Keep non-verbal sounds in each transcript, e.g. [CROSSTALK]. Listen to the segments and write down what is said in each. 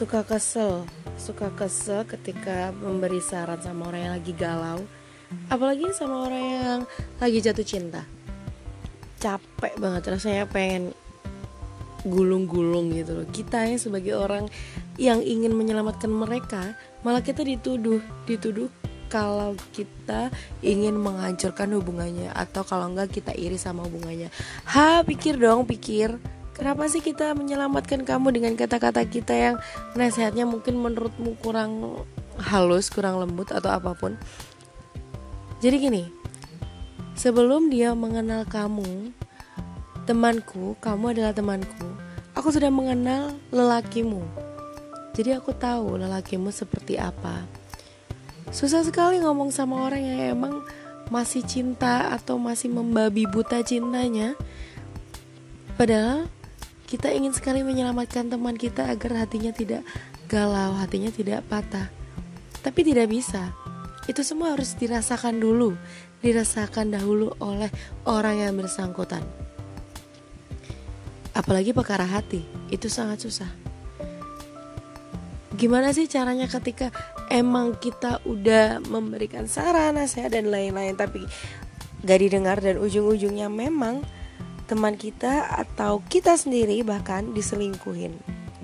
suka kesel suka kesel ketika memberi saran sama orang yang lagi galau apalagi sama orang yang lagi jatuh cinta. Capek banget rasanya pengen gulung-gulung gitu loh. Kita yang sebagai orang yang ingin menyelamatkan mereka malah kita dituduh dituduh kalau kita ingin menghancurkan hubungannya atau kalau enggak kita iri sama hubungannya. Ha pikir dong pikir Kenapa sih kita menyelamatkan kamu dengan kata-kata kita yang nasihatnya mungkin menurutmu kurang halus, kurang lembut atau apa pun? Jadi gini, sebelum dia mengenal kamu, temanku, kamu adalah temanku. Aku sudah mengenal lelakimu. Jadi aku tahu lelakimu seperti apa. Susah sekali ngomong sama orang yang emang masih cinta atau masih membabi buta cintanya. Padahal kita ingin sekali menyelamatkan teman kita agar hatinya tidak galau, hatinya tidak patah. Tapi tidak bisa. Itu semua harus dirasakan dulu, dirasakan dahulu oleh orang yang bersangkutan. Apalagi perkara hati, itu sangat susah. Gimana sih caranya ketika emang kita udah memberikan saran, nasihat dan lain-lain tapi gak didengar dan ujung-ujungnya memang teman kita atau kita sendiri bahkan diselingkuhin.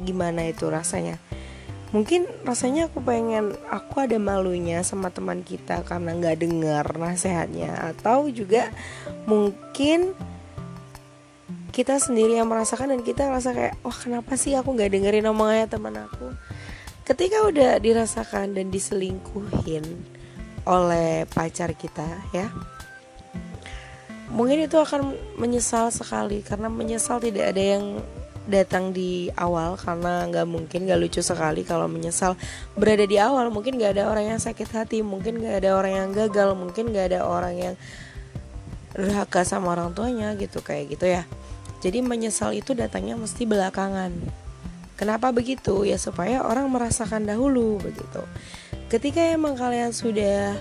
Gimana itu rasanya? Mungkin rasanya aku pengen aku ada malunya sama teman kita karena nggak dengar nasihatnya. Atau juga mungkin kita sendiri yang merasakan dan kita ngerasa kayak wah kenapa sih aku nggak dengerin omongannya teman aku? Ketika udah dirasakan dan diselingkuhin oleh pacar kita ya mungkin itu akan menyesal sekali karena menyesal tidak ada yang datang di awal karena nggak mungkin nggak lucu sekali kalau menyesal berada di awal. Mungkin nggak ada orang yang sakit hati mungkin nggak ada orang yang gagal mungkin nggak ada orang yang durhaka sama orang tuanya gitu kayak gitu ya. Jadi menyesal itu datangnya mesti belakangan. Kenapa begitu? Ya supaya orang merasakan dahulu begitu. Ketika emang kalian sudah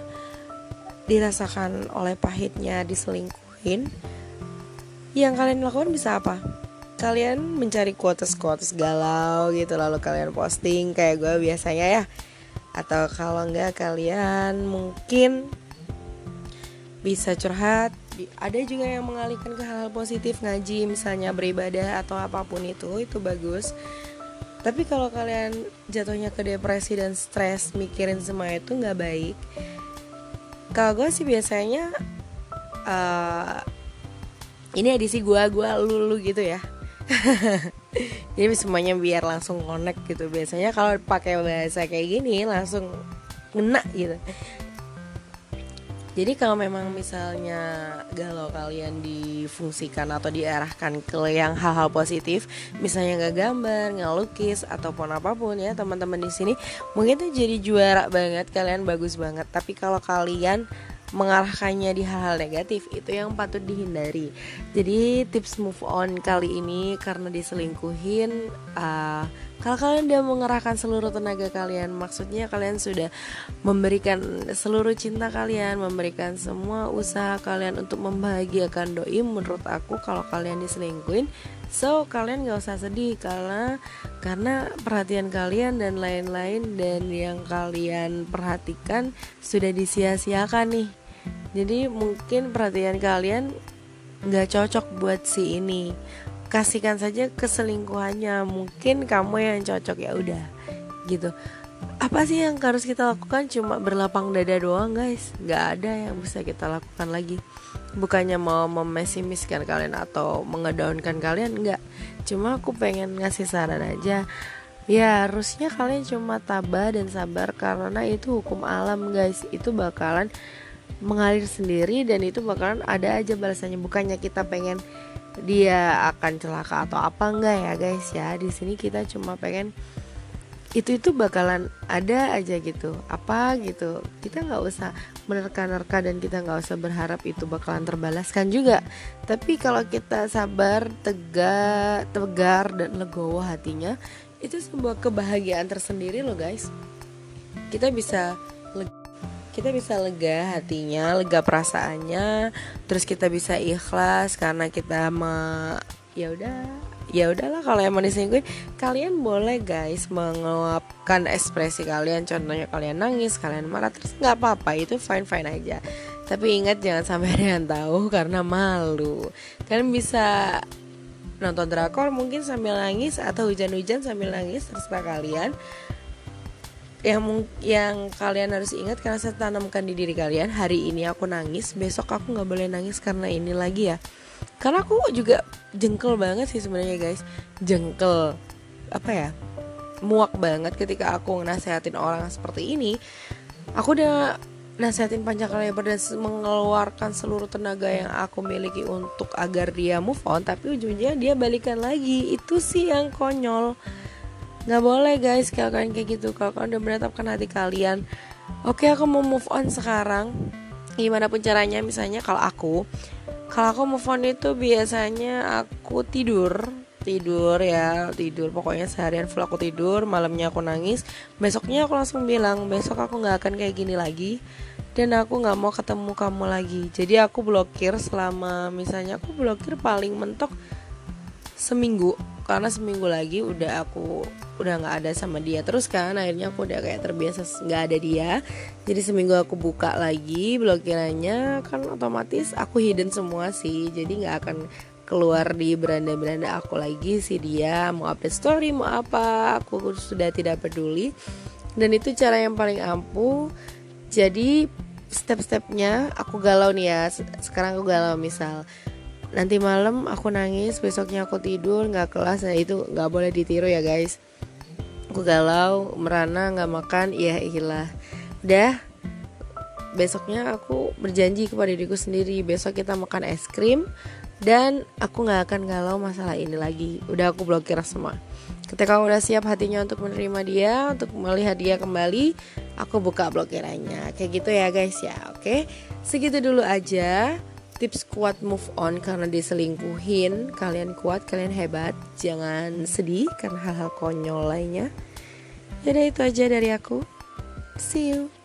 dirasakan oleh pahitnya diselingkuh lakuin yang kalian lakukan bisa apa? Kalian mencari quotes-quotes galau gitu lalu kalian posting kayak gue biasanya ya. Atau kalau enggak kalian mungkin bisa curhat. Ada juga yang mengalihkan ke hal-hal positif ngaji misalnya beribadah atau apa pun itu itu bagus. Tapi kalau kalian jatuhnya ke depresi dan stres mikirin semua itu nggak baik kalau gue sih biasanya uh, ini edisi gua gua lulu gitu ya. [LAUGHS] Jadi semuanya biar langsung connect gitu. Biasanya kalau pakai bahasa kayak gini langsung ngena gitu. Jadi kalau memang misalnya galau kalian difungsikan atau diarahkan ke yang hal-hal positif, misalnya nggak gambar, nggak lukis ataupun apa pun ya teman-teman di sini, mungkin tuh jadi juara banget, kalian bagus banget. Tapi kalau kalian mengarahkannya di hal-hal negatif itu yang patut dihindari. Jadi tips move on kali ini karena diselingkuhin, uh, kalau kalian udah mengerahkan seluruh tenaga kalian, maksudnya kalian sudah memberikan seluruh cinta kalian, memberikan semua usaha kalian untuk membahagiakan doi. Menurut aku kalau kalian diselingkuhin, so kalian gak usah sedih karena karena perhatian kalian dan lain-lain dan yang kalian perhatikan sudah disia-siakan nih jadi mungkin perhatian kalian nggak cocok buat si ini kasihkan saja keselingkuhannya. Mungkin kamu yang cocok ya udah gitu. Apa sih yang harus kita lakukan? Cuma berlapang dada doang guys. Nggak ada yang bisa kita lakukan lagi. Bukannya mau memesimiskan kalian atau mengedaunkan kalian nggak. Cuma aku pengen ngasih saran aja. Ya harusnya kalian cuma tabah dan sabar karena itu hukum alam guys. Itu bakalan mengalir sendiri dan itu bakalan ada aja balasannya. Bukannya kita pengen dia akan celaka atau apa enggak ya guys ya. Di sini kita cuma pengen itu itu bakalan ada aja gitu. Apa gitu. Kita nggak usah menerka-nerka dan kita nggak usah berharap itu bakalan terbalaskan juga. Tapi kalau kita sabar tegak tegar dan legowo hatinya itu sebuah kebahagiaan tersendiri loh guys. Kita bisa kita bisa lega hatinya lega perasaannya terus kita bisa ikhlas karena kita me ya udah ya udahlah kalau emang diselingkuhin kalian boleh guys mengeluapkan ekspresi kalian contohnya kalian nangis kalian marah terus nggak apa-apa itu fine fine aja. Tapi ingat jangan sampai ada yang tahu karena malu. Kalian bisa nonton drakor mungkin sambil nangis atau hujan-hujan sambil nangis terserah kalian yang yang kalian harus ingat karena saya tanamkan di diri kalian hari ini aku nangis besok aku nggak boleh nangis karena ini lagi ya. Karena aku juga jengkel banget sih sebenarnya guys. Jengkel. Apa ya? Muak banget ketika aku nasehatin orang seperti ini. Aku udah nasehatin panjang lebar dan mengeluarkan seluruh tenaga yang aku miliki untuk agar dia move on tapi ujungnya dia balikan lagi. Itu sih yang konyol nggak boleh guys. Kalau kalian kayak gitu kalau kalian udah menetapkan hati kalian oke okay, aku mau move on sekarang. Gimana pun caranya misalnya kalau aku kalau aku move on itu biasanya aku tidur tidur ya tidur. Pokoknya seharian full aku tidur malamnya aku nangis besoknya aku langsung bilang besok aku nggak akan kayak gini lagi dan aku nggak mau ketemu kamu lagi. Jadi aku blokir selama misalnya aku blokir paling mentok seminggu karena seminggu lagi udah aku udah nggak ada sama dia. Terus kan akhirnya aku udah kayak terbiasa nggak ada dia. Jadi seminggu aku buka lagi blokirannya kan otomatis aku hidden semua sih. Jadi nggak akan keluar di beranda-beranda aku lagi sih dia. Mau update story mau apa aku sudah tidak peduli. Dan itu cara yang paling ampuh. Jadi step-stepnya aku galau nih ya. Sekarang aku galau misal nanti malam aku nangis besoknya aku tidur nggak kelas. Nah itu nggak boleh ditiru ya guys. Aku galau merana nggak makan. Ya ilah udah besoknya aku berjanji kepada diriku sendiri besok kita makan es krim dan aku nggak akan galau masalah ini lagi. Udah aku blokir semua. Ketika aku udah siap hatinya untuk menerima dia untuk melihat dia kembali aku buka blokirannya. Kayak gitu ya guys ya. Oke? Segitu dulu aja tips kuat move on karena diselingkuhin. Kalian kuat kalian hebat. Jangan sedih karena hal-hal konyol lainnya. Jadi itu aja dari aku. See you